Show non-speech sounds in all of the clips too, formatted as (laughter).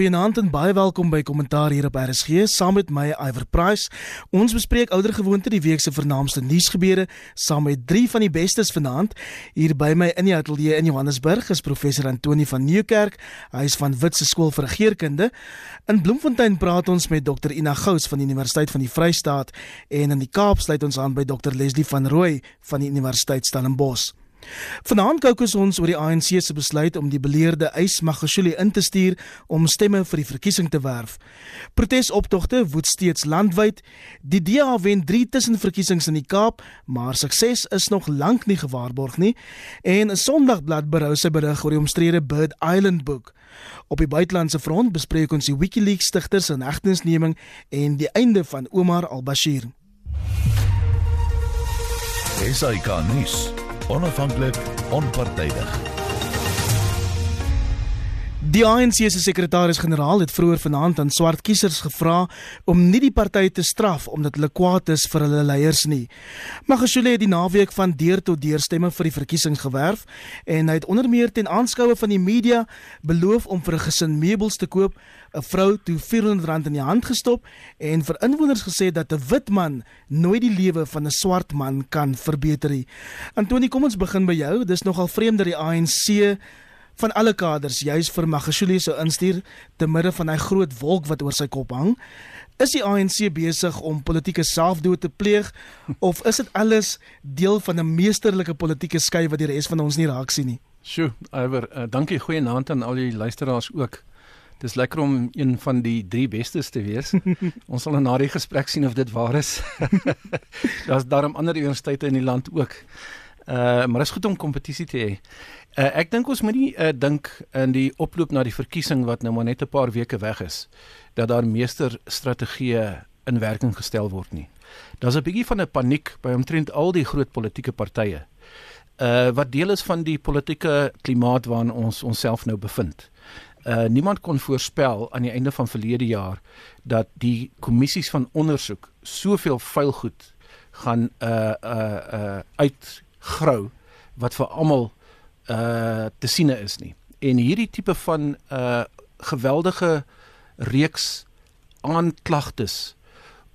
Goeienaand en baie welkom by Kommentaar hier op RSG saam met my Iver Price. Ons bespreek oudergewoonte die week se vernaamste nuusgebeure saam met drie van die bestes vanaand. Hier by my in die ateljee in Johannesburg is professor Antoni van Nieuwkerk. Hy is van Witse Skool vir Regeringskunde. In Bloemfontein praat ons met Dr Ina Gous van die Universiteit van die Vrystaat en in die Kaap sluit ons aan by Dr Leslie van Rooi van die Universiteit Stellenbosch. Vanaand kyk ons oor die ANC se besluit om die beleerde Ys Magashule in te stuur om stemme vir die verkiesing te werf. Protesoptogte woed steeds landwyd. Die DA wen 3 tussenverkiesings in die Kaap, maar sukses is nog lank nie gewaarborg nie. En 'n Sondagblad berou sy berig oor die omstrede Bird Island boek. Op die buitelandse front bespreek ons die WikiLeaks stigters se hegtenisneming en die einde van Omar al-Bashir. Esai Kahnis onafhanklik, onpartydig. Die ANC se sekretaris-generaal het vroeër vanaand aan swart kiesers gevra om nie die party te straf omdat hulle kwaad is vir hulle leiers nie. Magashule het die naweek van deur tot deur stemme vir die verkiesings gewerf en hy het onder meer ten aanskoue van die media beloof om vir 'n gesin meubels te koop 'n vrou toe R400 in die hand gestop en vir inwoners gesê dat 'n wit man nooit die lewe van 'n swart man kan verbeter nie. Antoni, kom ons begin by jou. Dis nogal vreemd dat die ANC van alle kaders juis vir Magashule sou instuur te midde van hy groot wolk wat oor sy kop hang. Is die ANC besig om politieke selfdood te pleeg of is dit alles deel van 'n meesterlike politieke skei wat die res van ons nie raak sien nie? Sjoe, Iver, uh, dankie goeie aand aan al die luisteraars ook. Dis lekker om een van die drie bestes te wees. (laughs) Ons sal na die gesprek sien of dit waar is. (laughs) Daar's daarom ander universiteite in die land ook. Uh maar is goed om kompetisie te hê. Uh ek dink ons moet nie uh dink in die oploop na die verkiesing wat nou maar net 'n paar weke weg is dat daar meester strategieë in werking gestel word nie. Daar's 'n bietjie van 'n paniek by omtrent al die groot politieke partye. Uh wat deel is van die politieke klimaat waarin ons onsself nou bevind uh niemand kon voorspel aan die einde van verlede jaar dat die kommissies van ondersoek soveel vuil goed gaan uh uh uh uitgrou wat vir almal uh te siene is nie. En hierdie tipe van uh geweldige reeks aanklagtes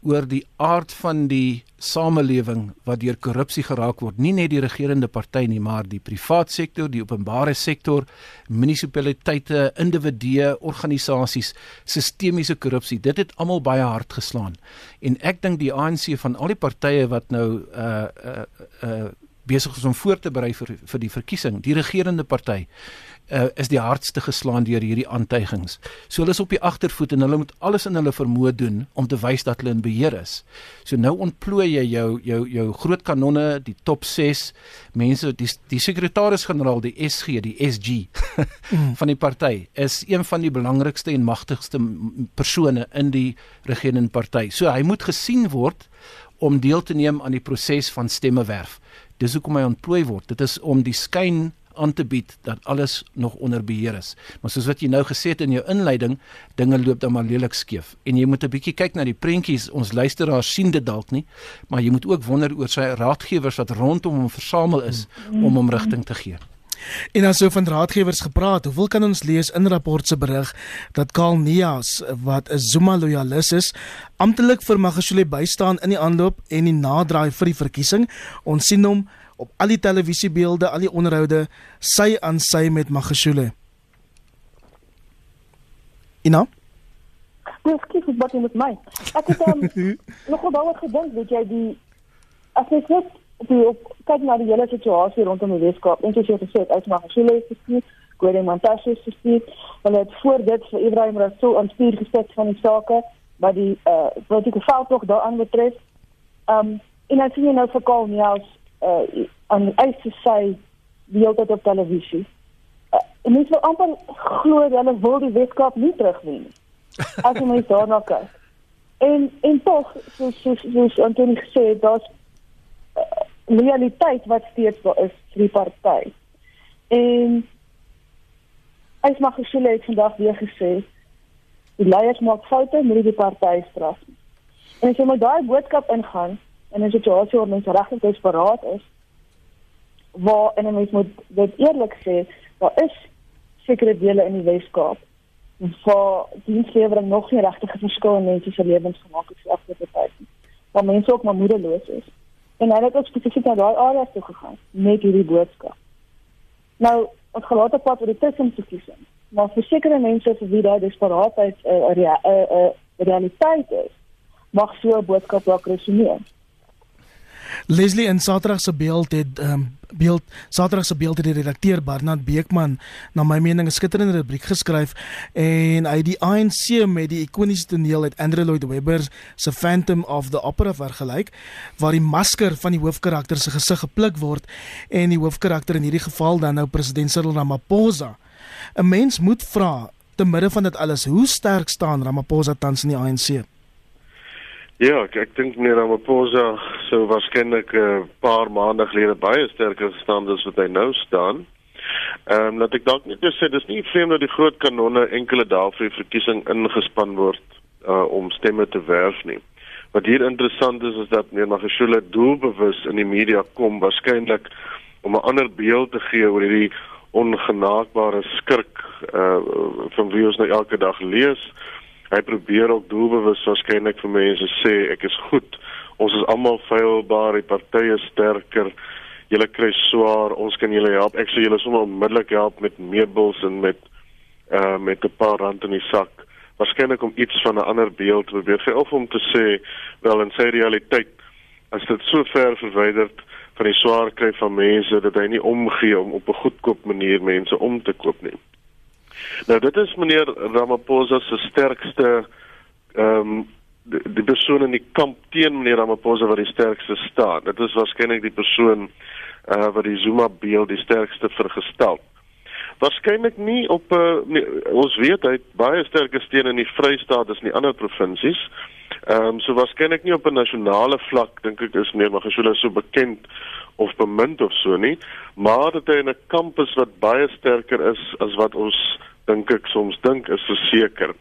oor die aard van die samelewing wat deur korrupsie geraak word, nie net die regerende party nie, maar die privaat sektor, die openbare sektor, munisipaliteite, individue, organisasies, sistemiese korrupsie. Dit het almal baie hard geslaan. En ek dink die ANC van al die partye wat nou uh uh uh besig is om voor te berei vir vir die verkiesing, die regerende party uh, is die hardste geslaan deur hierdie aantuigings. So hulle is op die agtervoet en hulle moet alles in hulle vermoë doen om te wys dat hulle in beheer is. So nou ontplooi jy jou jou jou groot kanonne, die top 6 mense, die die sekretaris-generaal, die SG, die SG (laughs) van die party is een van die belangrikste en magtigste persone in die regerende party. So hy moet gesien word om deel te neem aan die proses van stemmewerf. Dis hoekom hy ontplooi word. Dit is om die skyn aan te bied dat alles nog onder beheer is. Maar soos wat jy nou gesê het in jou inleiding, dinge loop dan maar lelik skeef. En jy moet 'n bietjie kyk na die prentjies. Ons luisteraars sien dit dalk nie, maar jy moet ook wonder oor sy raadgewers wat rondom hom versamel is om hom rigting te gee. En as so van raadgewers gepraat, hoeveel kan ons lees in rapport se berig dat Karl Nias wat 'n Zuma loyalis is, amptelik vir Magashule bystaan in die aanloop en die nadraai vir die verkiesing. Ons sien hom op al die televisiebeelde, al die onderhoude sy aan sy met Magashule. Ina? Dis skiet wat jy met my. Ek het um, (laughs) nogal daaroor gedink, weet jy, die as jy net die op kyk na die hele situasie rondom die Weskaap, soos jy gesê het, uit Magashule is geskiet, Gordon Montashe is geskiet, hulle het voor dit vir Ibrahim Rasool aan stuur gesit van die sake wat die uh politieke veld tog daaraan betref. Um en sien jy nou vir Karl Niels uh aan eis te sê die hele tyd op televisie. Uh, en mens wil amper glo hulle wil die wetenskap nie terugneem nie. As jy mens daarna kyk. En en tog soos soos soos Antonie gesê het, daar's realiteit wat steeds daar is vir die party. En ek mag gesê ek vandag weer gesê die leiers maak foute met die party straf. En as jy met daai boodskap ingaan in 'n situasie waar mense regtig desperaat is waar en mens moet dit eerlik sê daar is sekere dele in die Weskaap waar dienslewering nog nie regtig 'n verskil in mense se lewens gemaak het vir afgelope tyd nie. Waar mense ook maar moedeloos is. En hy het ook spesifiek na daai areas toe gegaan met hierdie boodskap. Nou, ons gelaat op pad oor die tussenverkiesing. Maar vir sekere mense vir wie daai desperaatheid 'n uh, uh, uh, uh, realiteit is, mag so 'n boodskap dalk resoneer. Leslie in Saterdag se beeld het um, beeld Saterdag se beeld het die redakteur Barnard Beekman na my mening 'n skitterende rubriek geskryf en hy die ANC met die ikoniese toneel uit Andrew Lloyd Webber se Phantom of the Opera vergelyk waar die masker van die hoofkarakter se gesig gepluk word en die hoofkarakter in hierdie geval dan nou president Cyril Ramaphosa. 'n Mens moet vra te midde van dit alles hoe sterk staan Ramaphosa tans in die ANC? Ja, ek, ek dink meneer Ramaphosa sou waarskynlik 'n uh, paar maande gelede baie sterker gestaan as wat hy nou staan. Ehm um, dat ek dalk net sê dis nie vreemd dat die groot kanonne enkele dae vir die verkiesing ingespan word uh, om stemme te werf nie. Wat hier interessant is is dat meneer Magashule doelbewus in die media kom waarskynlik om 'n ander beeld te gee oor hierdie ongenaakbare skurk uh, van wie ons nou elke dag lees hy probeer ook doelbewus waarskynlik vir mense sê ek is goed. Ons is almal feilbaar, die partye sterker. Julle kry swaar, ons kan julle help. Ek sê julle sommer onmiddellik help met meubels en met uh met 'n paar rand in die sak. Waarskynlik om iets van 'n ander beeld te probeer gee of om te sê wel in sy realiteit as dit so ver verwyderd van die swaar kry van mense dat hy nie omgee om op 'n goedkoop manier mense om te koop nie. Nou dit is meneer Ramaphosa se sterkste ehm um, die, die persoon in die kamp teen meneer Ramaphosa wat die sterkste staan. Dit is waarskynlik die persoon uh wat die Zuma beeld die sterkste vergestel. Waarskynlik nie op 'n uh, nee, ons weet hy het baie sterk steun in die Vrystaat as in die ander provinsies. Ehm um, so waarskynlik nie op 'n nasionale vlak dink ek is meneer Magashule so bekend of bemind of so nie, maar hy in 'n kampus wat baie sterker is as wat ons dink ek soms dink is verseker.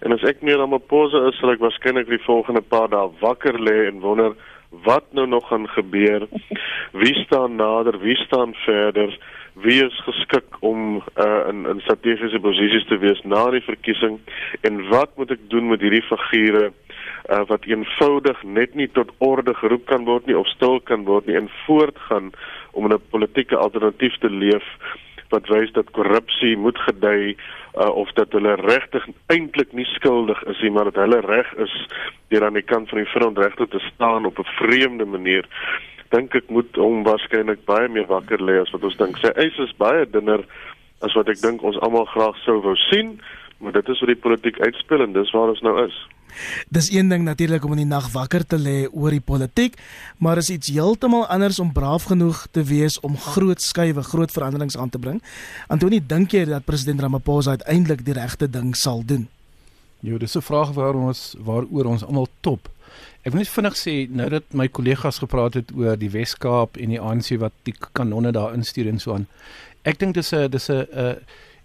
En as ek meer aan my pose is, sal ek waarskynlik die volgende paar dae wakker lê en wonder wat nou nog gaan gebeur. Wie staan nader, wie staan verder? Wie is geskik om uh, in in strategiese posisies te wees na die verkiesing en wat moet ek doen met hierdie figure uh, wat eenvoudig net nie tot orde geroep kan word nie of stil kan word nie en voortgaan om 'n politieke alternatief te leef wat wys dat korrupsie moet gedei uh, of dat hulle regtig eintlik nie skuldig is nie, maar dat hulle reg is deur aan die kant van die front regte te staan op 'n vreemde manier. Dink ek moet hom waarskynlik baie meer wakker lê as wat ons dink. Sy eis is baie dunner as wat ek dink ons almal graag sou wou sien, maar dit is wat die politiek uitspel en dis waar ons nou is. Dis een ding natuurlik om in die nag wakker te lê oor die politiek, maar is iets heeltemal anders om braaf genoeg te wees om groot skuwe, groot veranderings aan te bring. Antonie, dink jy dat president Ramaphosa uiteindelik die regte ding sal doen? Jo, dis 'n vraag waar ons waaroor ons almal top. Ek wil net vinnig sê nou dat my kollegas gepraat het oor die Wes-Kaap en die ANC wat die kanonne daar instuur en so aan. Ek dink dis 'n dis 'n uh,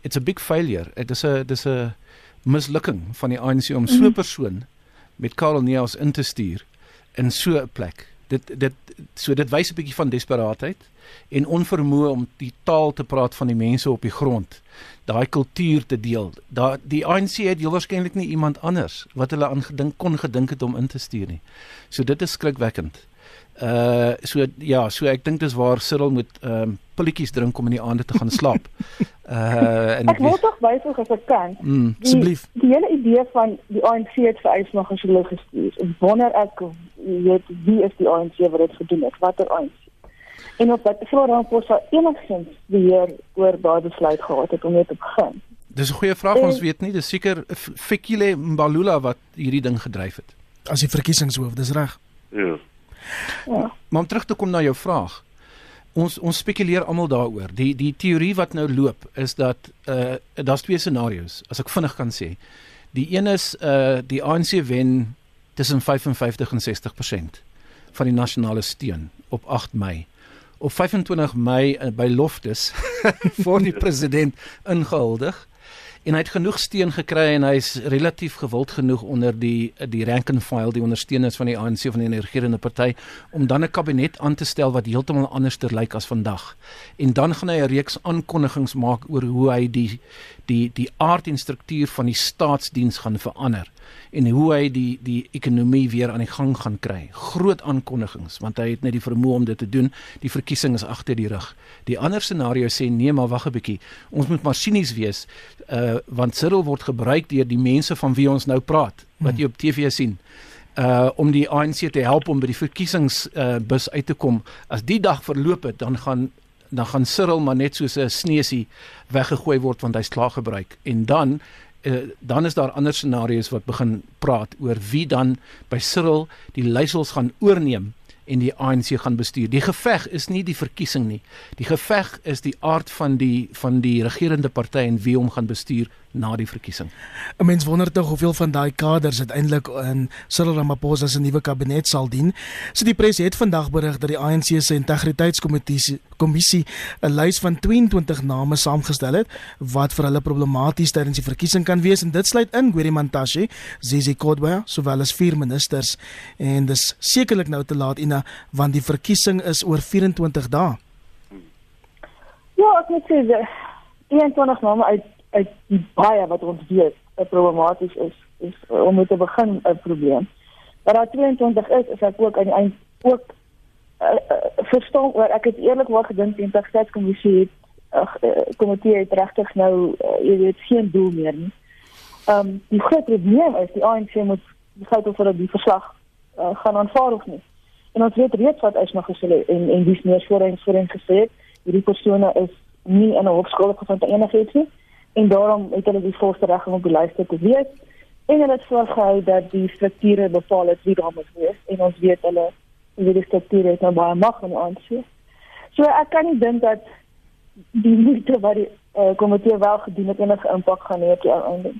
it's a big failure. Dit is 'n dis 'n mislukking van die ANC om so 'n mhm. persoon met Karel Neus in te stuur in so 'n plek. Dit dit so dit wys 'n bietjie van desperaatheid en onvermoë om die taal te praat van die mense op die grond. Daai kultuur te deel. Daar die ANC het heel waarskynlik nie iemand anders wat hulle aan gedink kon gedink het om in te stuur nie. So dit is skrikwekkend. Uh so ja, so ek dink dis waar Cyril moet ehm um, pilletjies drink om in die aande te gaan slaap. (laughs) Uh en ek wil tog wysoek as ek kan. Mm, asseblief. Die, die hele idee van die ANC het vereis nog as hulle gestuur. Wonder ek weet wie is die ANC wat dit gedoen het? Watter ANC? En op wat vra dan voor sou enigsins weer oor daai besluit gehad het om net te begin. Dis 'n goeie vraag, en, ons weet nie, dis seker Fikile Mbalula wat hierdie ding gedryf het. As die verkiesingshoof, dis reg. Ja. Ja. Maar om terug te kom na jou vraag. Ons ons spekuleer almal daaroor. Die die teorie wat nou loop is dat uh daar's twee scenario's as ek vinnig kan sê. Die een is uh die ANC wen tussen 55 en 60% van die nasionale steun op 8 Mei. Op 25 Mei uh, by Loftus voor (laughs) die president ingehuldig en hy het genoeg steun gekry en hy's relatief gewild genoeg onder die die rank and file die ondersteuners van die ANC van die regerende party om dan 'n kabinet aan te stel wat heeltemal anders ter lyk as vandag. En dan gaan hy 'n reeks aankondigings maak oor hoe hy die die die aard en struktuur van die staatsdiens gaan verander en hoe hy die die ekonomie weer aan die gang gaan kry. Groot aankondigings want hy het net die vermoë om dit te doen. Die verkiesing is agter die rug. Die ander scenario sê nee, maar wag 'n bietjie. Ons moet maar sinies wees uh want Cyril word gebruik deur die mense van wie ons nou praat wat jy op TV sien uh om die ANC te help om by die verkiesings uh bus uit te kom. As die dag verloop het, dan gaan dan gaan Cyril maar net soos 'n sneusie weggegooi word want hy's klaar gebruik. En dan uh, dan is daar ander scenario's wat begin praat oor wie dan by Cyril die leiersels gaan oorneem en die ANC gaan bestuur. Die geveg is nie die verkiesing nie. Die geveg is die aard van die van die regerende party en wie hom gaan bestuur na die verkiesing. 'n Mens wonder tog hoeveel van daai kaders uiteindelik in Cyril Ramaphosa se nuwe kabinet sal dien. So die pres het vandag berig dat die ANC se integriteitskomitee kommissie 'n lys van 22 name saamgestel het wat vir hulle problematies tydens die verkiesing kan wees en dit sluit in Gweri Mantashe, Zizi Kodwa, sowel as vier ministers en dis sekerlik nou te laat Ina want die verkiesing is oor 24 dae. Ja, ek moet sê 21 name uit uit die baie wat ons weet 'n problematies is is uh, om met te begin 'n probleem. Maar daar 22 is is ek ook aan die eind ook uh, uh, verstaan oor ek het eerlikwaar gedink die integriteitskommissie het uh, komitee het regtig nou uh, jy weet geen doel meer nie. Ehm um, die groot probleem is die ANC moet besluit of hulle die verslag uh, gaan aanvaar of nie. En ons weet reeds wat is nog gesê en en dis meer voorheen voorheen gesê hierdie persone is nie in 'n hofskool gevind enigiets nie en daarom het hulle die volste reg om op die lyste te wees en hulle het voorgehou dat die strukture bepaal het wie daar moet wees en ons weet hulle wie die strukture het nou baie mag in aansien. So ek kan nie dink dat die moeite wat die uh, komitee wel gedoen het enige impak gaan hê op die einde.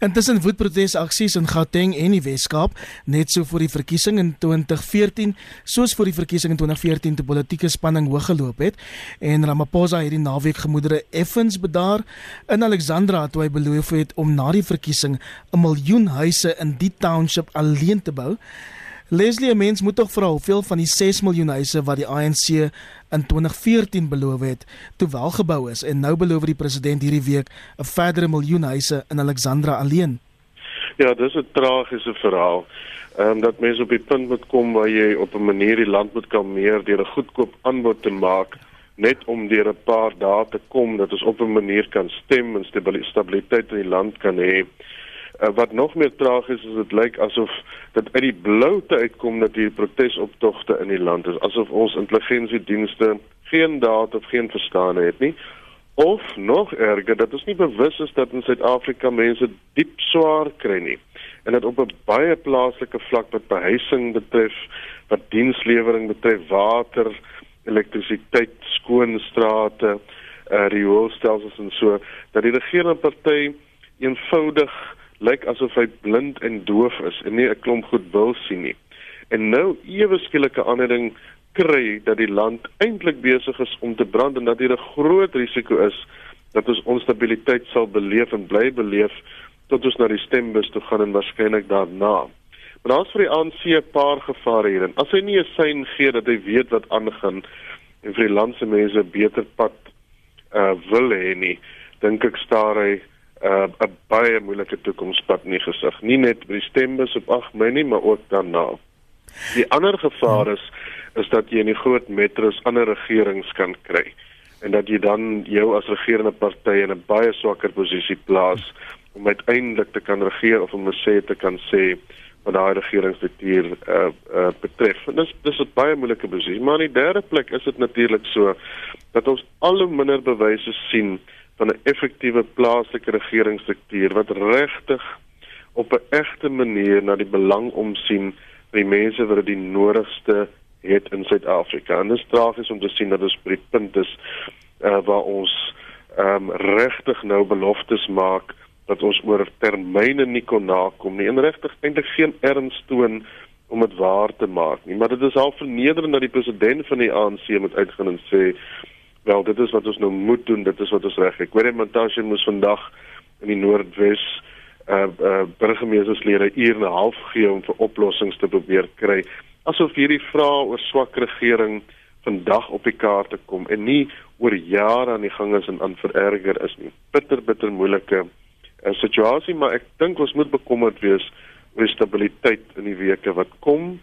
Intussen woed protesaksies in Gauteng en die Wes-Kaap net so voor die verkiesing in 2014 soos voor die verkiesing in 2014 te politieke spanning hoog geloop het en Ramaphosa hierdie naweek gemoedere effens bedaar in Alexandra toe hy beloof het om na die verkiesing 'n miljoen huise in die township alleen te bou. Leslie, 'n mens moet tog vra hoeveel van die 6 miljoen huise wat die ANC in 2014 beloof het, toe wel gebou is en nou beloof die president hierdie week 'n verdere miljoen huise in Alexandra alleen. Ja, dis 'n tragiese verhaal. Ehm um, dat mense op die punt moet kom waar jy op 'n manier die land moet kalmeer deur 'n goedkoop aanbod te maak net om deur 'n paar dae te kom dat ons op 'n manier kan stem en stabiliteit in die land kan hê. Uh, wat nog meer tragies is, dit lyk asof dit uit die blou te uitkom dat hier protesoptogte in die land is, asof ons intelligensiedienste geen data of geen verstaan het nie. Of nog erger, dat ons nie bewus is dat in Suid-Afrika mense diep swaar kry nie. En dat op 'n baie plaaslike vlak wat behuising betref, wat dienslewering betref, water, elektrisiteit, skoon strate, uh, rioolstelsels en so, dat die regerende party eenvoudig lyk asof hy blind en doof is en nie 'n klomp goed wil sien nie. En nou ewe skielike aanleiding kry dat die land eintlik besig is om te brand en dat hier 'n groot risiko is dat ons onstabiliteit sal beleef en bly beleef tot ons na die stembus toe gaan en waarskynlik daarna. Maar daar's vir die ANC 'n paar gevare hier en as hy nie 'n sein gee dat hy weet wat aangaan en vir die land se mense beter pad uh wil hê nie, dink ek staar hy uh, 'n baie moeilike toekomspad nie gesig. Nie net by die stembus op 8 Mei nie, maar ook daarna. Die ander gevaar is is dat jy in die groot metros ander regerings kan kry en dat jy dan jou as regerende party in 'n baie swakker posisie plaas om uiteindelik te kan regeer of om sê te kan sê wat daai regeringsstruktuur uh, uh, betref. En dis dis 'n baie moeilike posisie, maar in die derde plek is dit natuurlik so dat ons al hoe minder bewyse sien van 'n effektiewe plaaslike regeringsstruktuur wat regtig op 'n egte manier na die belang omsien van die mense wat die nodigste het in Suid-Afrika. En dit is tragies om te sien dat ons by die punt is uh, waar ons um, regtig nou beloftes maak dat ons oor termyne nie kon nakom nie en regtig eintlik geen erns toon om dit waar te maak nie. Maar dit is al vernederend dat die president van die ANC moet uitgaan en sê Wel, dit is wat ons nou moet doen, dit is wat ons reg. Ek weet net Montashe moes vandag in die Noordwes uh uh burgemeesterslede uur en 'n half gee om vir oplossings te probeer kry. Asof hierdie vrae oor swak regering vandag op die kaart te kom en nie oor jare aan die gang is en aan vererger is nie. Bitter bitter moeilike uh, situasie, maar ek dink ons moet bekommerd wees oor die stabiliteit in die weke wat kom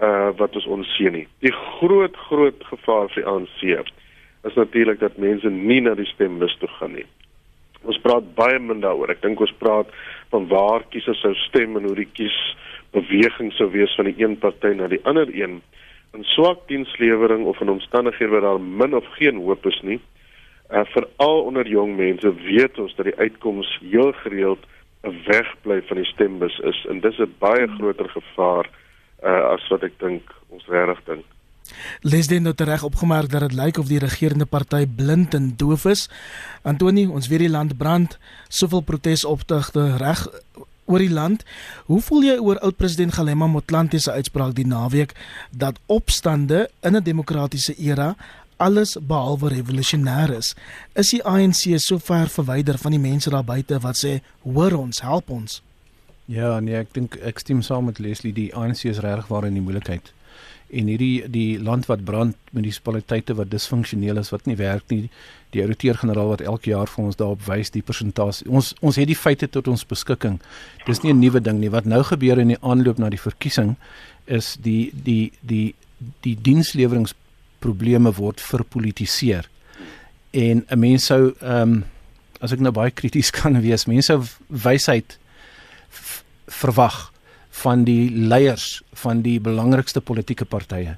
uh wat ons onseën nie. Die groot groot gevaar vir ANC is natuurlik dat mense nie na die stembus toe gaan nie. Ons praat baie min daaroor. Ek dink ons praat van waar kiesers sou stem en hoe die kies beweging sou wees van die een party na die ander een. In swak dienslewering of in omstandighede waar daar min of geen hoop is nie, uh veral onder jong mense weet ons dat die uitkoms heel gereeld 'n wegbly van die stembus is en dis 'n baie groter gevaar uh, as wat ek dink ons regtig dink. Lesdien het reg opgemerk dat dit lyk of die regerende party blind en doof is. Antoni, ons weet die land brand, soveel protesoptogte reg oor die land. Hoe voel jy oor oud-president Galema Motlanthe se uitspraak die naweek dat opstande in 'n demokratiese era alles behalwe revolusionêr is? Is die ANC so ver verwyder van die mense daar buite wat sê hoor ons, help ons? Ja, nee, ek dink ek stem saam met Leslie, die ANC is regtig waar in die moeilikheid. En hierdie die land wat brand, munisipaliteite wat disfunksioneel is, wat nie werk nie, die ouditeur-generaal wat elke jaar vir ons daarop wys die persentasie. Ons ons het die feite tot ons beskikking. Dis nie 'n nuwe ding nie. Wat nou gebeur in die aanloop na die verkiesing is die die die die diensleweringprobleme word verpolitiseer. En 'n mens sou ehm um, as ek nou baie krities (laughs) kan wees, mense wysheid verwag van die leiers van die belangrikste politieke partye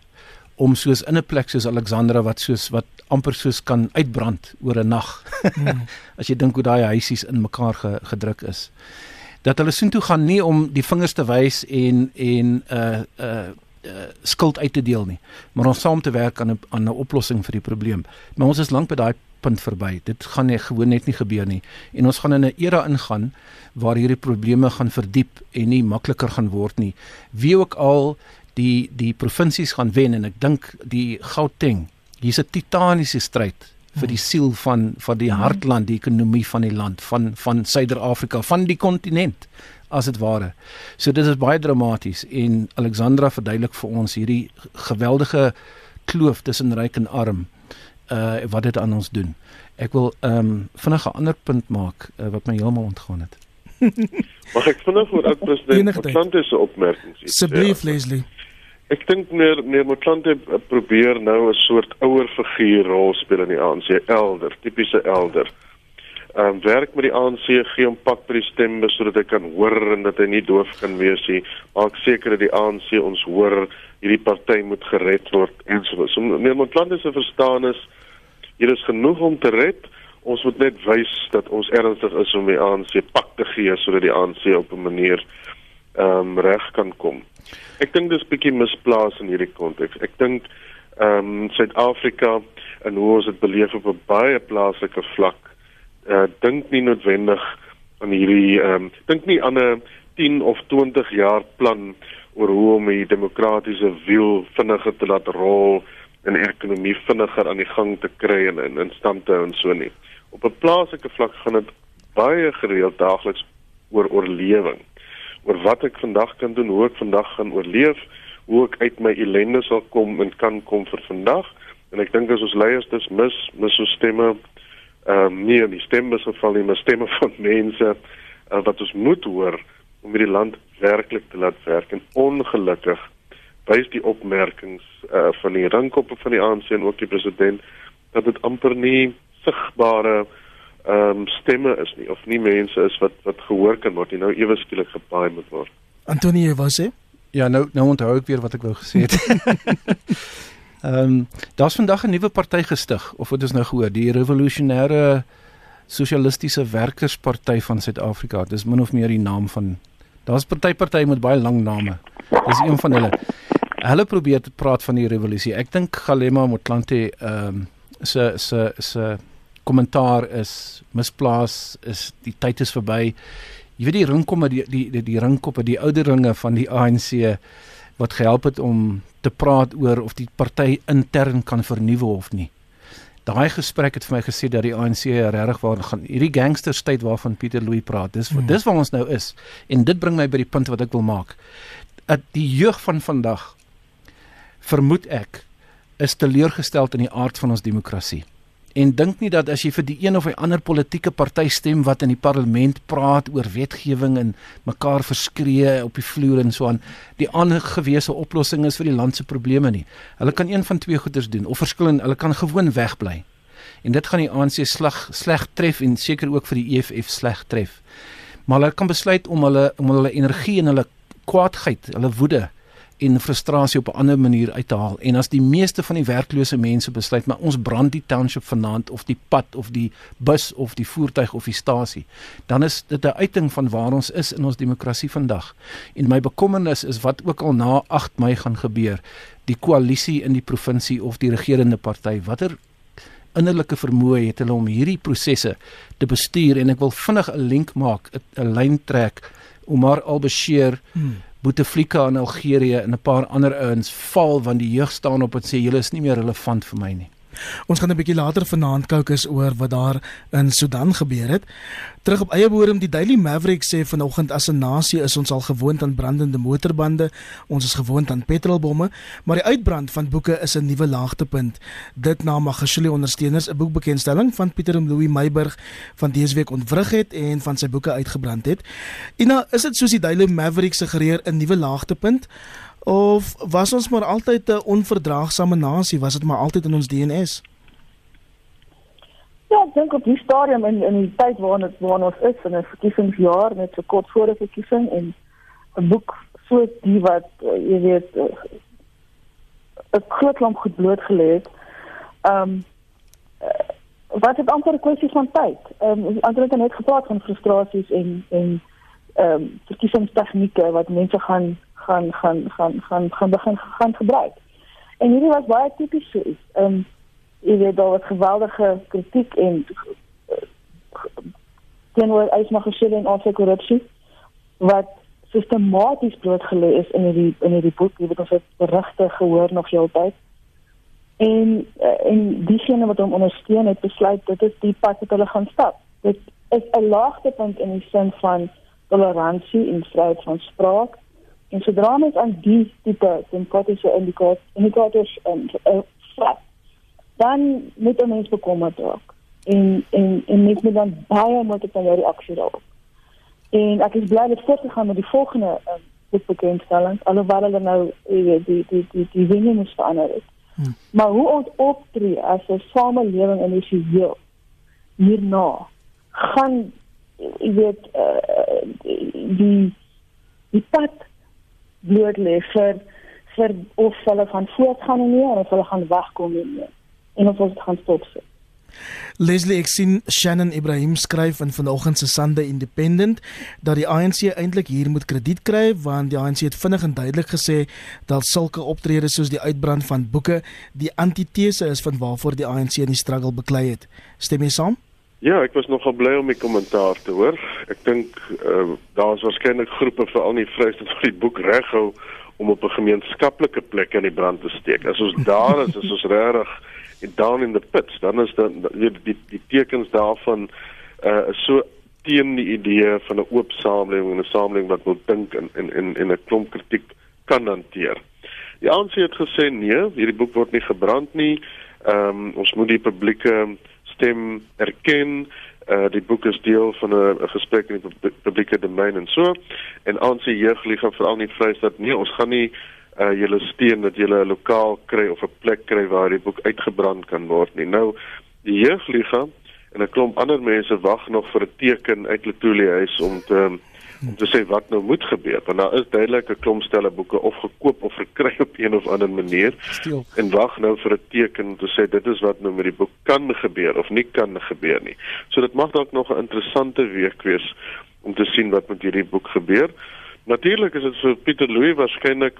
om soos in 'n plek soos Alexandra wat soos wat amper soos kan uitbrand oor 'n nag. Hmm. (laughs) As jy dink hoe daai huisies in mekaar ge, gedruk is. Dat hulle soontoe gaan nie om die vingers te wys en en 'n uh, 'n uh, uh, skuld uit te deel nie, maar om saam te werk aan 'n aan 'n oplossing vir die probleem. Maar ons is lank by daai punt verby. Dit gaan nie gewoon net nie gebeur nie. En ons gaan in 'n era ingaan waar hierdie probleme gaan verdiep en nie makliker gaan word nie. Wie ook al die die provinsies gaan wen en ek dink die Gauteng, hier's 'n titaniese stryd vir die siel van van die hartland, die ekonomie van die land, van van Suider-Afrika, van die kontinent as dit ware. So dit is baie dramaties en Alexandra verduidelik vir ons hierdie geweldige kloof tussen ryk en arm uh wat dit aan ons doen. Ek wil ehm um, vinnig 'n ander punt maak uh, wat my heeltemal ontgaan het. (laughs) Mag ek vinnig oor (laughs) oud-president Motlanthe se opmerkings sê? Asseblief Leslie. Ek dink meneer meneer Motlanthe probeer nou 'n soort ouer figuur rol speel in die ANC, elder, tipiese elder. Ehm um, werk met die ANC gee hom pak by die stemme sodat hy kan hoor en dat hy nie doof kan wees nie. Maak seker dat die ANC ons hoor, hierdie party moet gered word en so. So meneer Motlanthe se verstaan is hier is genoeg om te red ons moet net wys dat ons ernstig is om die ANC pak te gee sodat die ANC op 'n manier ehm um, reg kan kom. Ek dink dis bietjie misplaas in hierdie konteks. Ek dink ehm um, Suid-Afrika en hoe ons dit beleef op 'n baie plaaslike vlak, uh dink nie noodwendig aan hierdie ehm um, dink nie aan 'n 10 of 20 jaar plan oor hoe om die demokratiese wiel vinniger te laat rol en die ekonomie vinniger aan die gang te kry en in, in stand te hou en so nie op 'n plaaslike vlak gaan dit baie gereeld daagliks oor oorlewing. Oor wat ek vandag kan doen, hoe ek vandag gaan oorleef, hoe ek uit my ellende sal kom en kan kom vir vandag. En ek dink as ons leiers dis mis, mis ons stemme ehm um, nie in die stemme so val nie, maar stemme van (laughs) mense uh, wat ons moet hoor om hierdie land werklik te laat werk en ongelukkig wys die opmerkings uh, van die rangkoppe van die ANC en ook die president dat dit amper nie sigbare ehm um, stemme is nie of nie mense is wat wat gehoor kan word nie nou ewe skielik gepaai moet word. Antonie was hy? Ja, nou nou onthou ek weer wat ek wou gesê het. (laughs) Ehm um, daar's vandag 'n nuwe party gestig of wat is nou gehoor, die revolusionêre sosialistiese werkersparty van Suid-Afrika. Dis min of meer die naam van Daar's party party met baie lang name. Dis een van hulle. Hulle probeer praat van die revolusie. Ek dink Galema Motlanthe ehm um, se se se kommentaar is misplaas, is die tyd is verby. Jy weet die ringkomme die die die, die ringkoppe, die ouer ringe van die ANC wat gehelp het om te praat oor of die party intern kan vernuwe of nie. Daai gesprek het vir my gesê dat die ANC regtig waar gaan hierdie gangsterstyd waarvan Pieter Louw praat. Dis hmm. dis waar ons nou is. En dit bring my by die punt wat ek wil maak. Dat die jeug van vandag vermoed ek is teleurgesteld in die aard van ons demokrasie. En dink nie dat as jy vir die een of die ander politieke party stem wat in die parlement praat oor wetgewing en mekaar verskree op die vloer en so aan, die aangewese oplossing is vir die land se probleme nie. Hulle kan een van twee goeders doen of verskillend, hulle kan gewoon wegbly. En dit gaan die ANC slag sleg tref en seker ook vir die EFF sleg tref. Maar hulle kan besluit om hulle om hulle energie en hulle kwaadheid, hulle woede en frustrasie op 'n ander manier uit te haal. En as die meeste van die werklose mense besluit maar ons brand die township vanaand of die pad of die bus of die voertuig of die stasie, dan is dit 'n uiting van waar ons is in ons demokrasie vandag. En my bekommernis is wat ook al na 8 Mei gaan gebeur. Die koalisie in die provinsie of die regerende party, watter innerlike vermoë het hulle om hierdie prosesse te bestuur en ek wil vinnig 'n link maak, 'n lyn trek Omar al-Bashir hmm Bouteflika in Algerië en 'n paar ander ouens val want die jeug staan op en sê julle is nie meer relevant vir my nie. Ons gaan 'n bietjie later vanaand kookus oor wat daar in Sudan gebeur het. Terug op eie bodem, die Daily Maverick sê vanoggend as 'n nasie is ons al gewoond aan brandende motorbande, ons is gewoond aan petrolbomme, maar die uitbrand van boeke is 'n nuwe laagtepunt. Dit na Magashule ondersteuners 'n boekbekendstelling van Pieter Louis Meiburg van dese week ontwrig het en van sy boeke uitgebrand het. Ina, is dit soos die Daily Maverick suggereer 'n nuwe laagtepunt? Of was ons maar altyd 'n onverdraagsame nasie? Was dit maar altyd in ons DNS? Ja, ek dink op die stadium in in die tyd waarin dit waarin ons is in 'n verkiesingsjaar net so kort voor die verkiesing en 'n boek so die wat uh, jy weet uh, 'n groot klomp goed blootgelê het. Ehm um, wat het amper 'n kwessie van tyd. Ehm um, ander het net gepraat van frustrasies en en ehm um, verkiesingstegnieke wat mense gaan gaan gaan gaan gaan gaan begin gaan gebruik. En hierdie was baie tipies so iets. Ehm jy weet daar was geweldige kritiek en teenoor uitmaggesel en ook korrupsie wat sistematies blootgelê is in hierdie in hierdie boek. Jy weet ons het berigte gehoor nog heeltyd. En uh, en diegene wat hom ondersteun het besluit dit is die pad wat hulle gaan stap. Dit is 'n laagtepunt in die sin van toleransie en vryheid van spraak En sodra mens aan die tipe simpatiese indikators en um, uh, dan moet 'n mens bekommerd raak. En en en mens moet dan baie moet op daardie aksie daarop. En ek is bly dat voortgegaan met die volgende um, dit bekendstelling alhoewel hulle nou die die die die die dinge moet verander het. Hmm. Maar hoe ons optree as 'n samelewing in die heel hierna gaan jy weet uh, die die pad bloot lê vir vir of hulle gaan voortgaan nie of hulle gaan wegkom nie en of ons gaan stop sit. Leslie ek sien Shannon Ibrahim skryf in vanoggend se Sunday Independent dat die ANC eintlik hier moet krediet kry want die ANC het vinnig en duidelik gesê dat sulke optredes soos die uitbrand van boeke die antitese is van waarvoor die ANC in die struggle beklei het. Stem jy saam? Ja, ek was nogal bly om die kommentaar te hoor. Ek dink uh, daar is waarskynlik groepe veral nie vryheid wat die boek reghou om op 'n gemeenskaplike plek in die brand te steek. As ons daar is, is ons regtig down in the pits. Dan is dan die die, die tekens daarvan uh so teen die idee van 'n oop samelewing en 'n samelewing wat wil dink en en en en 'n klomp kritiek kan hanteer. Die ANC het gesê nee, hierdie boek word nie gebrand nie. Ehm um, ons moet die publieke uh, stem erken. Uh die boek is deel van 'n gesprek in die publieke domein en so. En sy jeugliga veral nie Vrystaat nie. Ons gaan nie uh julle steun dat julle 'n lokaal kry of 'n plek kry waar die boek uitgebrand kan word nie. Nou die jeugliga en 'n klomp ander mense wag nog vir 'n teken uit Letoile huis om te um, om te sê wat nou moet gebeur want daar is duidelik 'n klomp stelle boeke of gekoop of verkry op een of ander manier Stil. en wag nou vir 'n teken om te sê dit is wat nou met die boek kan gebeur of nie kan gebeur nie. So dit mag dalk nog 'n interessante week wees om te sien wat met hierdie boek gebeur. Natuurlik is dit vir Pieter Louw waarskynlik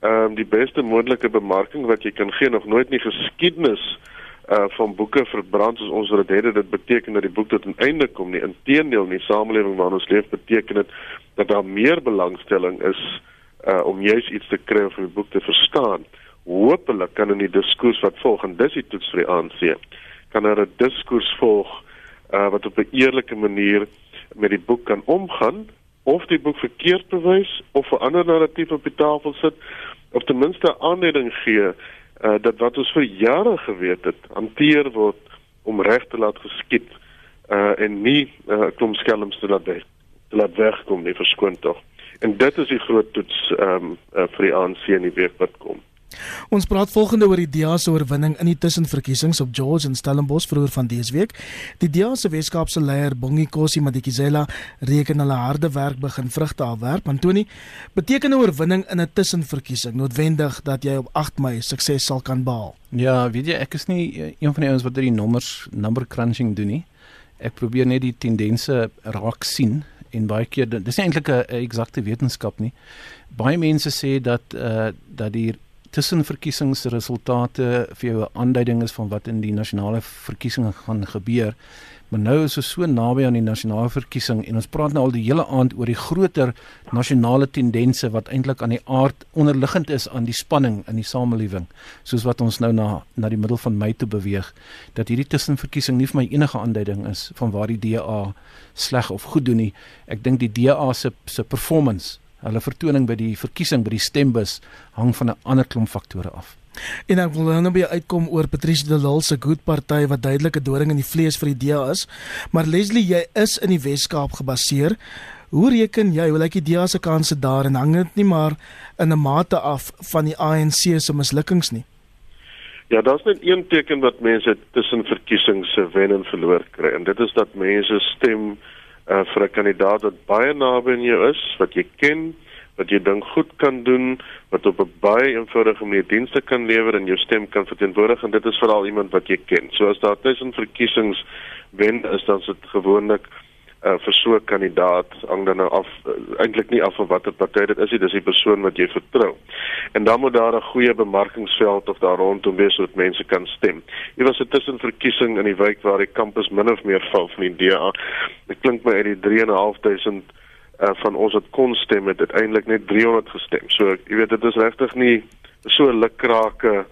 ehm um, die beste moontlike bemarking wat jy kan gee nog nooit nie geskiedenis uh van boeke verbrand soos ons dit het dit beteken dat die boek tot 'n einde kom. Nie inteendeel in die samelewing waarin ons leef beteken dit dat daar meer belangstelling is uh om juis iets te kry of 'n boek te verstaan. Hoopelik kan in die diskurs wat volg en dis die toets vir die ANC kan daar 'n diskurs volg uh wat op 'n eerlike manier met die boek kan omgaan of die boek verkeerd bewys of 'n ander narratief op die tafel sit of ten minste aanleiding gee uh dat wat ons vir jare geweet het hanteer word om reg te laat geskied uh en nie uh, klomp skelms te laat weg, te laat wegkom nie verskoon tog. En dit is die groot toets ehm um, uh, vir die ANC in die week wat kom. Ons praat volgende oor die DA se oorwinning in die tussenverkiesings op George en Stellenbosch vroeër van dese week. Die DA se Weskaapse leier, Bongi Kosi Madikizela, reken hulle harde werk begin vrugte afwerp. Antoni, beteken 'n oorwinning in 'n tussenverkiesing noodwendig dat jy op 8 Mei sukses sal kan behaal? Ja, weet jy, ek is nie eh, een van die ouens wat die nommers number crunching doen nie. Ek probeer net die tendense raak sien en baie keer dis nie eintlik 'n eksakte wetenskap nie. Baie mense sê dat uh dat die tussenverkiesingsresultate vir jou 'n aanduiding is van wat in die nasionale verkiesings gaan gebeur. Maar nou is ons so naby aan die nasionale verkiesing en ons praat nou al die hele aand oor die groter nasionale tendense wat eintlik aan die aard onderliggend is aan die spanning in die samelewing, soos wat ons nou na na die middel van Mei toe beweeg, dat hierdie tussenverkiesing nie vir my enige aanduiding is van waar die DA sleg of goed doen nie. Ek dink die DA se se performance Hulle vertoning by die verkiesing by die stembus hang van 'n ander klomp faktore af. En ek wil nou by uitkom oor Patricia de Lille se Good Party wat duidelike doring in die vlees vir die DA is. Maar Leslie, jy is in die Wes-Kaap gebaseer. Hoe reken jy hoe lyk die DA se kanse daar en hang dit nie maar in 'n mate af van die ANC se mislukkings nie? Ja, daar's net een teken wat mense tussen verkiesings se wen en verloor kry en dit is dat mense stem uh, vir 'n kandidaat wat baie naby aan jou is, wat jy ken, wat jy dink goed kan doen, wat op 'n baie eenvoudige manier dienste kan lewer en jou stem kan verteenwoordig en dit is veral iemand wat jy ken. So as daar tussen verkiesings wen is dan dit gewoonlik uh, vir so 'n kandidaat hang dan nou af uh, eintlik nie af van watter party dit is nie dis die persoon wat jy vertrou. En dan moet daar 'n goeie bemarkingsveld of daar rondom wees sodat mense kan stem. Hier was 'n tussenverkiesing in die wijk waar die kampus min of meer val van die DA dit klink my uit die 3.500 uh, van ons wat kon stem het uiteindelik net 300 gestem. So jy weet dit is regtig nie so lukrake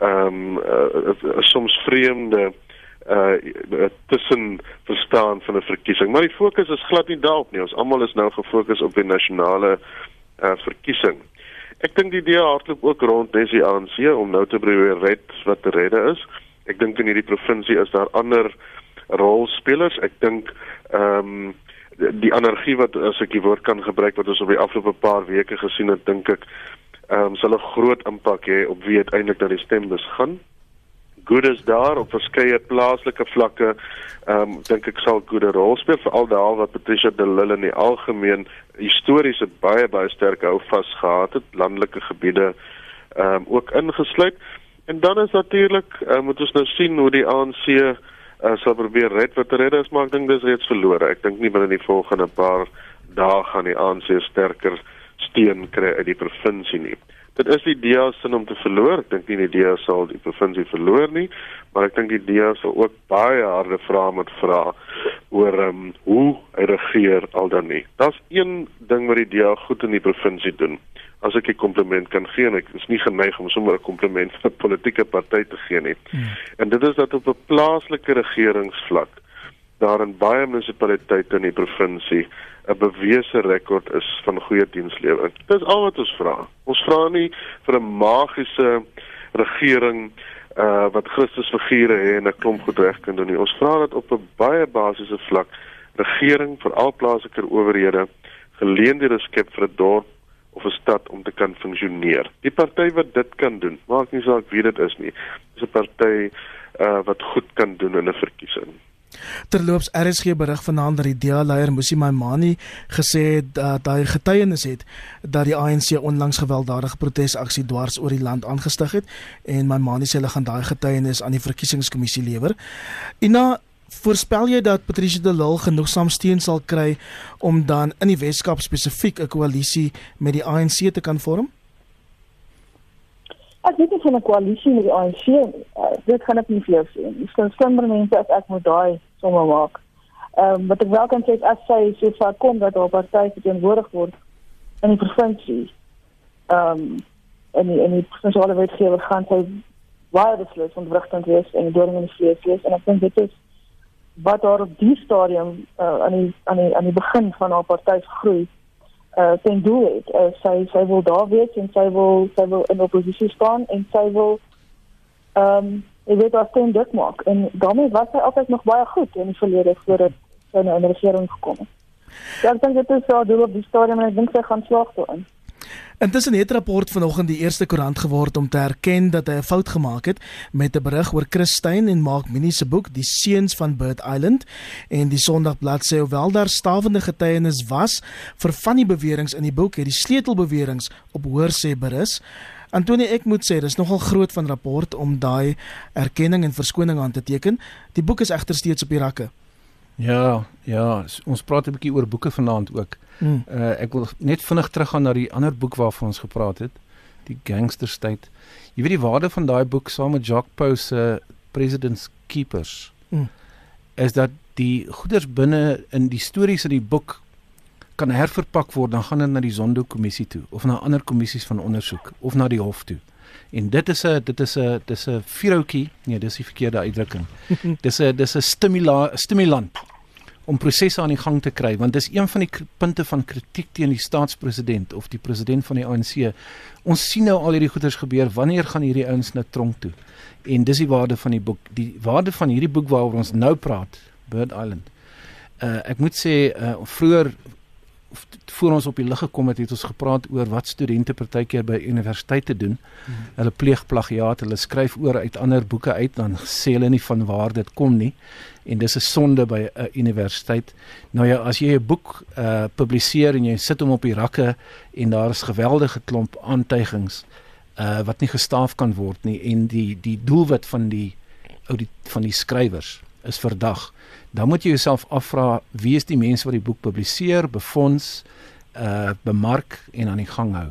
ehm um, uh, soms vreemde uh tussen verstaan van 'n verkiesing. Maar die fokus is glad nie daarop nie. Ons almal is nou gefokus op die nasionale uh verkiesing. Ek dink die DA hardloop ook rond nes die ANC om nou te probeer red wat te redde is. Ek dink in hierdie provinsie is daar ander rolspelers. Ek dink ehm um, die energie wat as ek die woord kan gebruik wat ons op die afgelope paar weke gesien het, dink ek ehm um, sal 'n groot impak hê op wie uiteindelik na die stembus gaan goedes daar op verskeie plaaslike vlakke ehm um, dink ek sal goeie rol speel vir al daal wat Patricia de Lille in die algemeen histories het baie baie sterk hou vasgehad het landelike gebiede ehm um, ook ingesluit. En dan is natuurlik uh, moet ons nou sien hoe die ANC uh, eh, sal probeer red. Wat red is maar ek dink dis reeds verlore. Ek dink nie binne die volgende paar dae gaan die ANC sterker steun kry uit die provinsie nie dit is die DEA sin om te verloor. Ek dink nie die DEA sal die provinsie verloor nie, maar ek dink die DEA sal ook baie harde vrae moet vra oor ehm um, hoe hy regeer al dan nie. Daar's een ding wat die DEA goed in die provinsie doen. As ek 'n kompliment kan gee, ek is nie geneig om sommer 'n kompliment vir 'n politieke party te gee nie. Hmm. En dit is dat op 'n plaaslike regeringsvlak daar in baie munisipaliteite in die provinsie 'n bewese rekord is van goeie dienslewering. Dis al wat ons vra. Ons vra nie vir 'n magiese regering uh wat Christus figure het en 'n klomp goed reg kan doen nie. Ons vra dat op 'n baie basiese vlak regering vir al plaaslike owerhede geleenthede skep vir 'n dorp of 'n stad om te kan funksioneer. Die party wat dit kan doen, maak nie saak wie dit is nie. Dis 'n party uh wat goed kan doen in 'n verkiesing. Terloops RSG berig vanaand dat die DEA-leier Musi Maimani gesê het dat hy getuienis het dat die ANC onlangs gewelddadige protesaksie dwars oor die land aangestig het en Maimani sê hulle gaan daai getuienis aan die verkiesingskommissie lewer. Ina Voorspel jy dat Patricia de Lille genoegsaam steun sal kry om dan in die Weskaap spesifiek 'n koalisie met die ANC te kan vorm? Ek weet nie van 'n koalisie met die ANC nie. Uh, dit gaan ek nie vir jou sê nie. Dis slimmer mense as ek moet daai sommer maak. Ehm um, wat ek wel kan sê is as sy so ver kom dat haar party verteenwoordig word in die provinsie. Ehm um, en die, en die provinsiale wetgewer gaan sy baie beslis ontwrigting wees en dooring in die vlees wees en ek dink dit is wat daar op die stadium uh, aan die aan die aan die begin van haar party groei uh ten doel het. Uh, sy sy wil daar wees en sy wil sy wil in oppositie staan en sy wil Ehm um, jy weet wat steen dit maak en daarmee was hy altyd nog baie goed in die verlede voordat sy nou in die regering gekom het. Ja, ek dink dit is so doel op die stadium en ek dink sy gaan slaag daarin. Intussen het rapport vanoggend die eerste koerant geword om te erken dat hy 'n fout gemaak het met 'n berig oor Christyn en Mark Minnie se boek Die Seuns van Bird Island en die Sondagblad sê hoewel daar stawende getuienis was vir van die beweringe in die boek het die sleutelbeweringe op hoorsê berus. Antoni ek moet sê dis nogal groot van rapport om daai erkenning en verskoning aan te teken. Die boek is egter steeds op die rakke. Ja, ja, ons praat 'n bietjie oor boeke vanaand ook. Hmm. Uh ek wil net vinnig teruggaan na die ander boek waarvan ons gepraat het, die Gangster State. Jy weet die waarde van daai boek saam met Jacques Pau se President's Keepers. Hmm. Is dat die goeders binne in die stories in die boek kan herverpak word dan gaan dit na die Zondo kommissie toe of na ander kommissies van ondersoek of na die hof toe. En dit is 'n dit is 'n dis 'n vuurhoutjie. Nee, dis die verkeerde uitdrukking. (laughs) dis 'n dis 'n stimula stimulant om prosesse aan die gang te kry want dis een van die punte van kritiek teen die staatspresident of die president van die ANC. Ons sien nou al hierdie goeters gebeur. Wanneer gaan hierdie ouens na tronk toe? En dis die waarde van die boek. Die waarde van hierdie boek waaroor ons nou praat, Bird Island. Uh ek moet sê uh vroeër voor ons op die lig gekom het, het ons gepraat oor wat studente partykeer by universiteite doen. Hmm. Hulle pleeg plagiaat, hulle skryf oor uit ander boeke uit dan sê hulle nie van waar dit kom nie. En dis 'n sonde by 'n universiteit. Nou ja, as jy 'n boek uh publiseer en jy sit hom op die rakke en daar is geweldige klomp aantuigings uh wat nie gestaaf kan word nie en die die doelwit van die ou die van die skrywers is verdag dan moet jy jouself afvra wie is die mense wat die boek publiseer, befonds, uh bemark en aan die gang hou.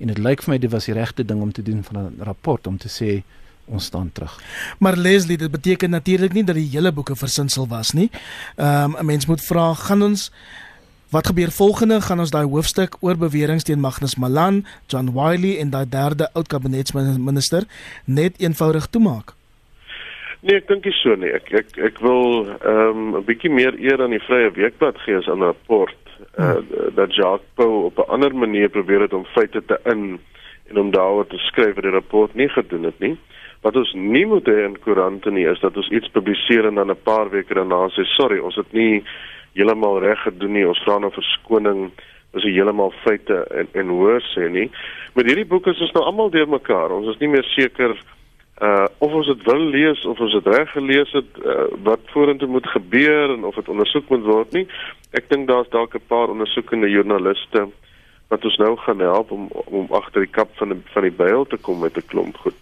En dit lyk vir my dit was die regte ding om te doen van 'n rapport om te sê ons staan terug. Maar Leslie, dit beteken natuurlik nie dat die hele boeke versinsel was nie. Ehm um, 'n mens moet vra, gaan ons wat gebeur volgende? Gaan ons daai hoofstuk oor beweringe teen Magnus Malan, John Wiley en daai derde oud kabinetsminister net eenvoudig toemaak? Nee, ek dink nie so nie. Ek ek ek wil ehm um, 'n bietjie meer eer aan die Vrye Weekblad gee as aan 'n rapport uh, hmm. dat Jacques Pau op 'n ander manier probeer het om feite te in en om daaroor te skryf wat die rapport nie gedoen het nie. Wat ons nie moet hê in koerante nie is dat ons iets publiseer en dan 'n paar weke daarna sê sorry, ons het nie heeltemal reg gedoen nie. Ons vra nou verskoning. Is heeltemal feite en en hoor sê nie. Met hierdie boek is ons nou almal deurmekaar. Ons is nie meer seker uh of ons dit wil lees of ons dit reg gelees het uh, wat vorentoe moet gebeur en of dit ondersoek moet word nie. Ek dink daar's dalk 'n paar ondersoekende joernaliste wat ons nou gaan help om om agter die kap van die, van die byl te kom met 'n klomp goed.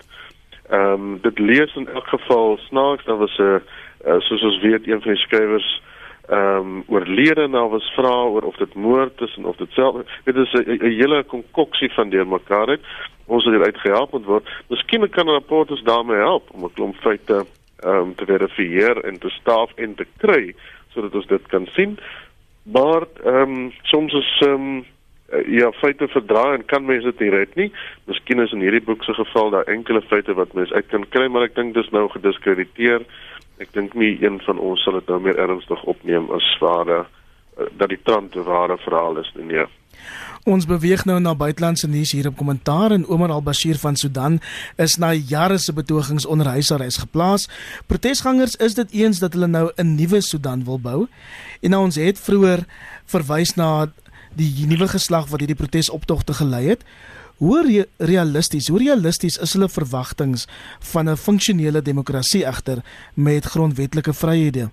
Ehm um, dit lees in elk geval snaaks, daar was 'n uh, soos ons weet een van die skrywers ehm um, oorlede en daar was vrae oor of dit moord is en of dit self dit is 'n hele konkoksie van deurmekaar uit. Ons het uit gehelp moet word. Miskien kan 'n rapport ons daarmee help om 'n klomp feite ehm um, te verifieer en te staaf en te kry sodat ons dit kan sien. Maar ehm um, soms is ehm um, ja feite verdra en kan mense dit nie red nie. Miskien is in hierdie boek se geval daar enkele feite wat mense uit kan kry maar ek dink dis nou gediskrediteer ek dink nie een van ons sal dit nou meer ernstig opneem as ware eh, dat die trant 'n ware verhaal is nie. Nee. Ons beweeg nou na buitelandse nuus hier op kommentaar en Omar al-Bashir van Sudan is na jare se betogings onder huisarrest geplaas. Protesgangers is dit eens dat hulle nou 'n nuwe Sudan wil bou. En nou ons het vroeër verwys na die nuwe geslag wat hierdie protesoptogte gelei het. Hoe re realisties, hoe realisties is hulle verwagtinge van 'n funksionele demokrasie egter met grondwetlike vryhede?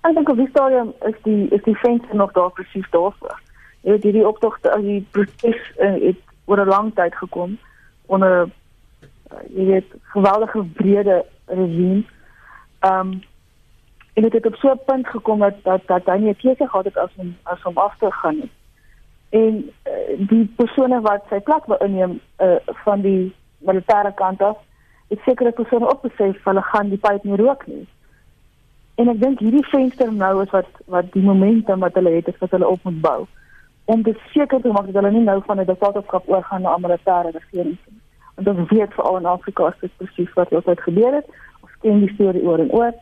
Ek dink op die stadium is die is die venster nog daar presies daarvoor. Jy weet hierdie optogte, as die protes uh, het oor 'n lang tyd gekom onder uh, jy weet geweldige brede regime. Ehm um, en dit het op so 'n punt gekom dat dat, dat hy nie 'n keuse gehad het as om as om af te gaan nie en uh, die persone wat sy plek wil inneem uh, van die militêre kant af ek seker dat persone opbesef hulle gaan die pyp nie rook nie. En ek dink hierdie venster nou is wat wat die momentum wat hulle het is wat hulle op moet bou. Om te seker te maak dat hulle nie nou van 'n diktatorskap oorgaan na 'n militêre regering nie. Want ons weet veral in Afrika is dit presies wat altyd gebeur het. Ons ken die storie oor en oor.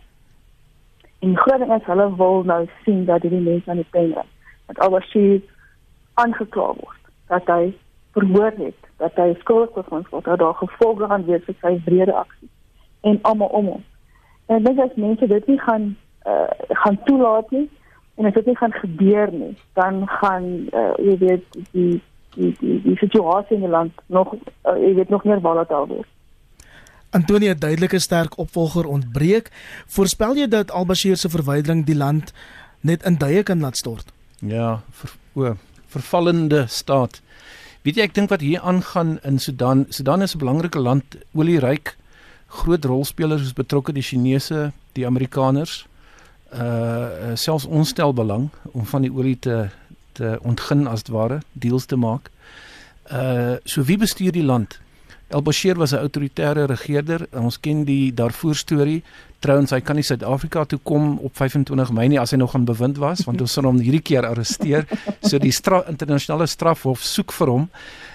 En die groot ding is hulle wil nou sien dat hierdie mense aan die pen is dat alhoewel aangekla word dat hy verhoor het dat hy skuldig bevind word, dat daar gevolge gaan wees vir sy wrede aksie en almal om hom. En dit is mense dit nie gaan uh, gaan toelaat nie en as dit nie gaan gebeur nie, dan gaan uh, jy weet die die die die situasie in die land nog uh, jy weet nog meer volatiel word. Antonie 'n duidelike sterk opvolger ontbreek. Voorspel jy dat al-Bashir se verwydering die land net in duie kan laat stort? Ja, ver, o, vervallende staat. Weet jy ek dink wat hier aangaan in Sudan, Sudan is 'n belangrike land, olieryk, groot rolspelers is betrokke die Chinese, die Amerikaners. Uh selfs ons stel belang om van die olie te te ontgin as ware, deals te maak. Uh so wie bestuur die land? El-Bashir was 'n autoritaire regerder. Ons ken die Darfur storie. Trouwens, hy kan nie Suid-Afrika toe kom op 25 Mei nie as hy nog aan bewind was, want ons sal hom hierdie keer arresteer. So die stra internasionale strafhof soek vir hom.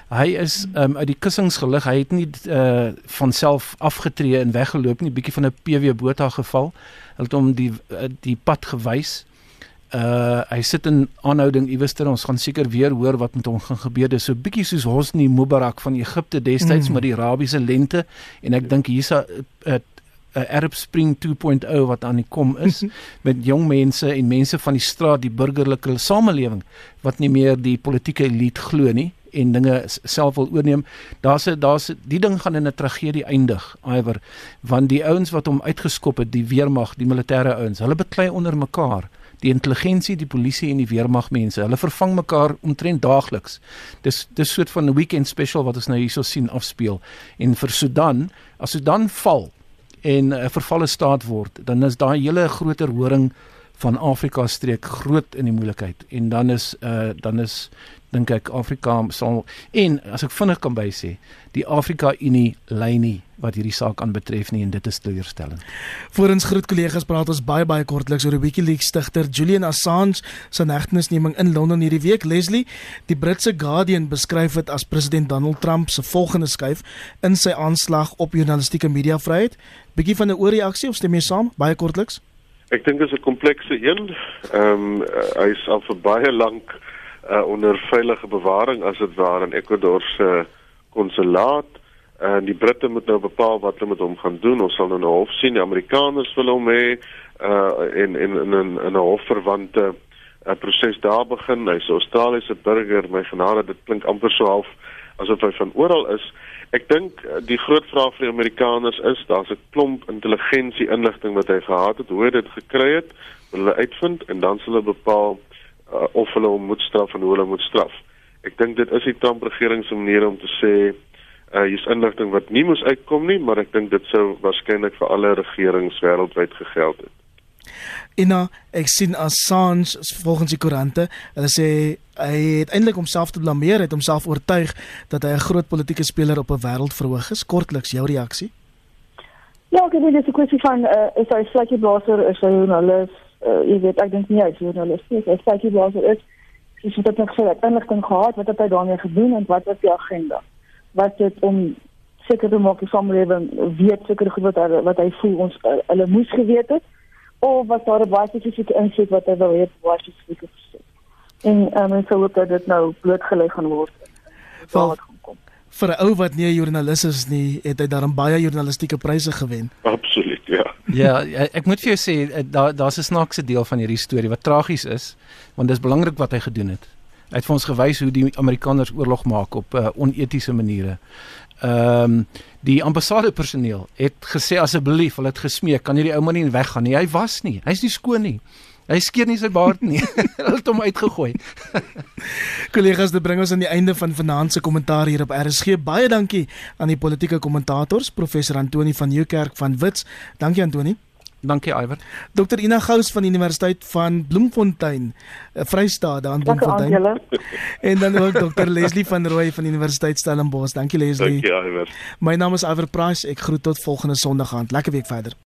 Hy is um, uit die kussings gelig. Hy het nie uh van self afgetree en weggeloop nie, bietjie van 'n PW boot af geval. Hulle het hom die uh, die pad gewys uh hy sit in aanhouding iewers ter ons gaan seker weer hoor wat met hom gaan gebeur. Dis so bietjie soos Hosni Mubarak van Egipte destyds mm. met die Arabiese lente en ek dink hier's 'n 'n Arab Spring 2.0 wat aan die kom is (laughs) met jong mense en mense van die straat die burgerlike samelewing wat nie meer die politieke elite glo nie en dinge self wil oorneem. Daar's 'n daar's die ding gaan in 'n tragedie eindig iwer want die ouens wat hom uitgeskop het die weermag die militêre ouens hulle beklei onder mekaar die intelligensie, die polisie en die weermagmense. Hulle vervang mekaar omtrent daagliks. Dis dis soort van 'n weekend special wat ons nou hierso sien afspeel. En vir Sudan, as Sudan val en 'n uh, vervalle staat word, dan is daai hele groter horing van Afrika streek groot in die moeilikheid en dan is uh dan is dink ek Afrika sal en as ek vinnig kan bysê die Afrika Unie lei nie wat hierdie saak aanbetref nie en dit is teleurstellend. Voorens groet kollegas praat ons baie baie kortliks oor die WikiLeaks stigter Julian Assange se hegtenisneming in Londen hierdie week. Leslie, die Britse Guardian beskryf dit as president Donald Trump se volgende skuif in sy aanslag op journalistieke mediavryheid. Bietjie van 'n oorreaksie of stem jy saam? Baie kortliks. Ek dink dit is 'n komplekse een. Ehm um, hy is al vir baie lank uh, onder veilige bewaring as dit ware in Ecuador se konsulaat en die Britte moet nou bepaal wat hulle met hom gaan doen. Ons sal nou 'n hof sien. Die Amerikaners wil hom hê uh in in in 'n 'n hofverwante 'n uh, proses daar begin. Hy's 'n Australiese burger. My genade, dit klink amper so half asof hy van oral is. Ek dink uh, die groot vraag vir die Amerikaners is, daar's 'n klomp intelligensie inligting wat hy gehad het, hoe hy dit gekry het, wil hulle uitvind en dan sal hulle bepaal uh, of hulle hom moet straf en hoe hulle moet straf. Ek dink dit is die Trump regering se manier om te sê uh hier's inligting wat nie moes uitkom nie, maar ek dink dit sou waarskynlik vir alle regerings wêreldwyd gegeld het. Ina, ek sien Assange volgens die koerante, hulle sê hy het eintlik homself te blameer, het homself oortuig dat hy 'n groot politieke speler op 'n wêreldverhoog is. Kortliks jou reaksie? Ja, ek dink dit is 'n kwessie van uh is hy slegte blaser, is hy joernalis? Uh jy weet, ek dink nie hy is joernalis nie. Hy is slegte blaser is. Dis wat ek nog sê, ek het inligting gehad wat het hy daarmee gedoen en wat was die agenda? wat dit om seker te maak die samelewing weet seker goed wat hy wat hy voel ons uh, hulle moes geweet het of wat daar 'n baie spesifieke inset wat hy wil hê wat spesifiek is. En um, en so word dit nou blootgelê gaan word. Val vir 'n ou wat nie 'n joernalis is nie, het hy daarin baie journalistieke pryse gewen. Absoluut, ja. Ja, ek moet vir jou sê eh, daar daar's 'n snaakse deel van hierdie storie wat tragies is, want dit is belangrik wat hy gedoen het. Hy het vir ons gewys hoe die Amerikaners oorlog maak op uh, onetiese maniere. Ehm um, die ambassade personeel het gesê asseblief, hulle het gesmeek, kan hierdie ou man nie weggaan nie. Hy was nie. Hy's nie skoon nie. Hy skeer nie sy baard nie. (laughs) hulle het hom uitgegooi. Kollegas, dit bring ons aan die einde van vanaand se kommentaar hier op RSG. Baie dankie aan die politieke kommentators, professor Antoni van Nieuwkerk van Wits. Dankie Antoni. Dankie Iwer. Dr Ina Gous van die Universiteit van Bloemfontein, eh, Vrystaat daar in Bloemfontein. (laughs) En dan ook Dr Leslie van Rooi van die Universiteit Stellenbosch. Dankie Leslie. Dankie Iwer. My naam is Iwer Price. Ek groet tot volgende Sondag aan. Lekker week verder.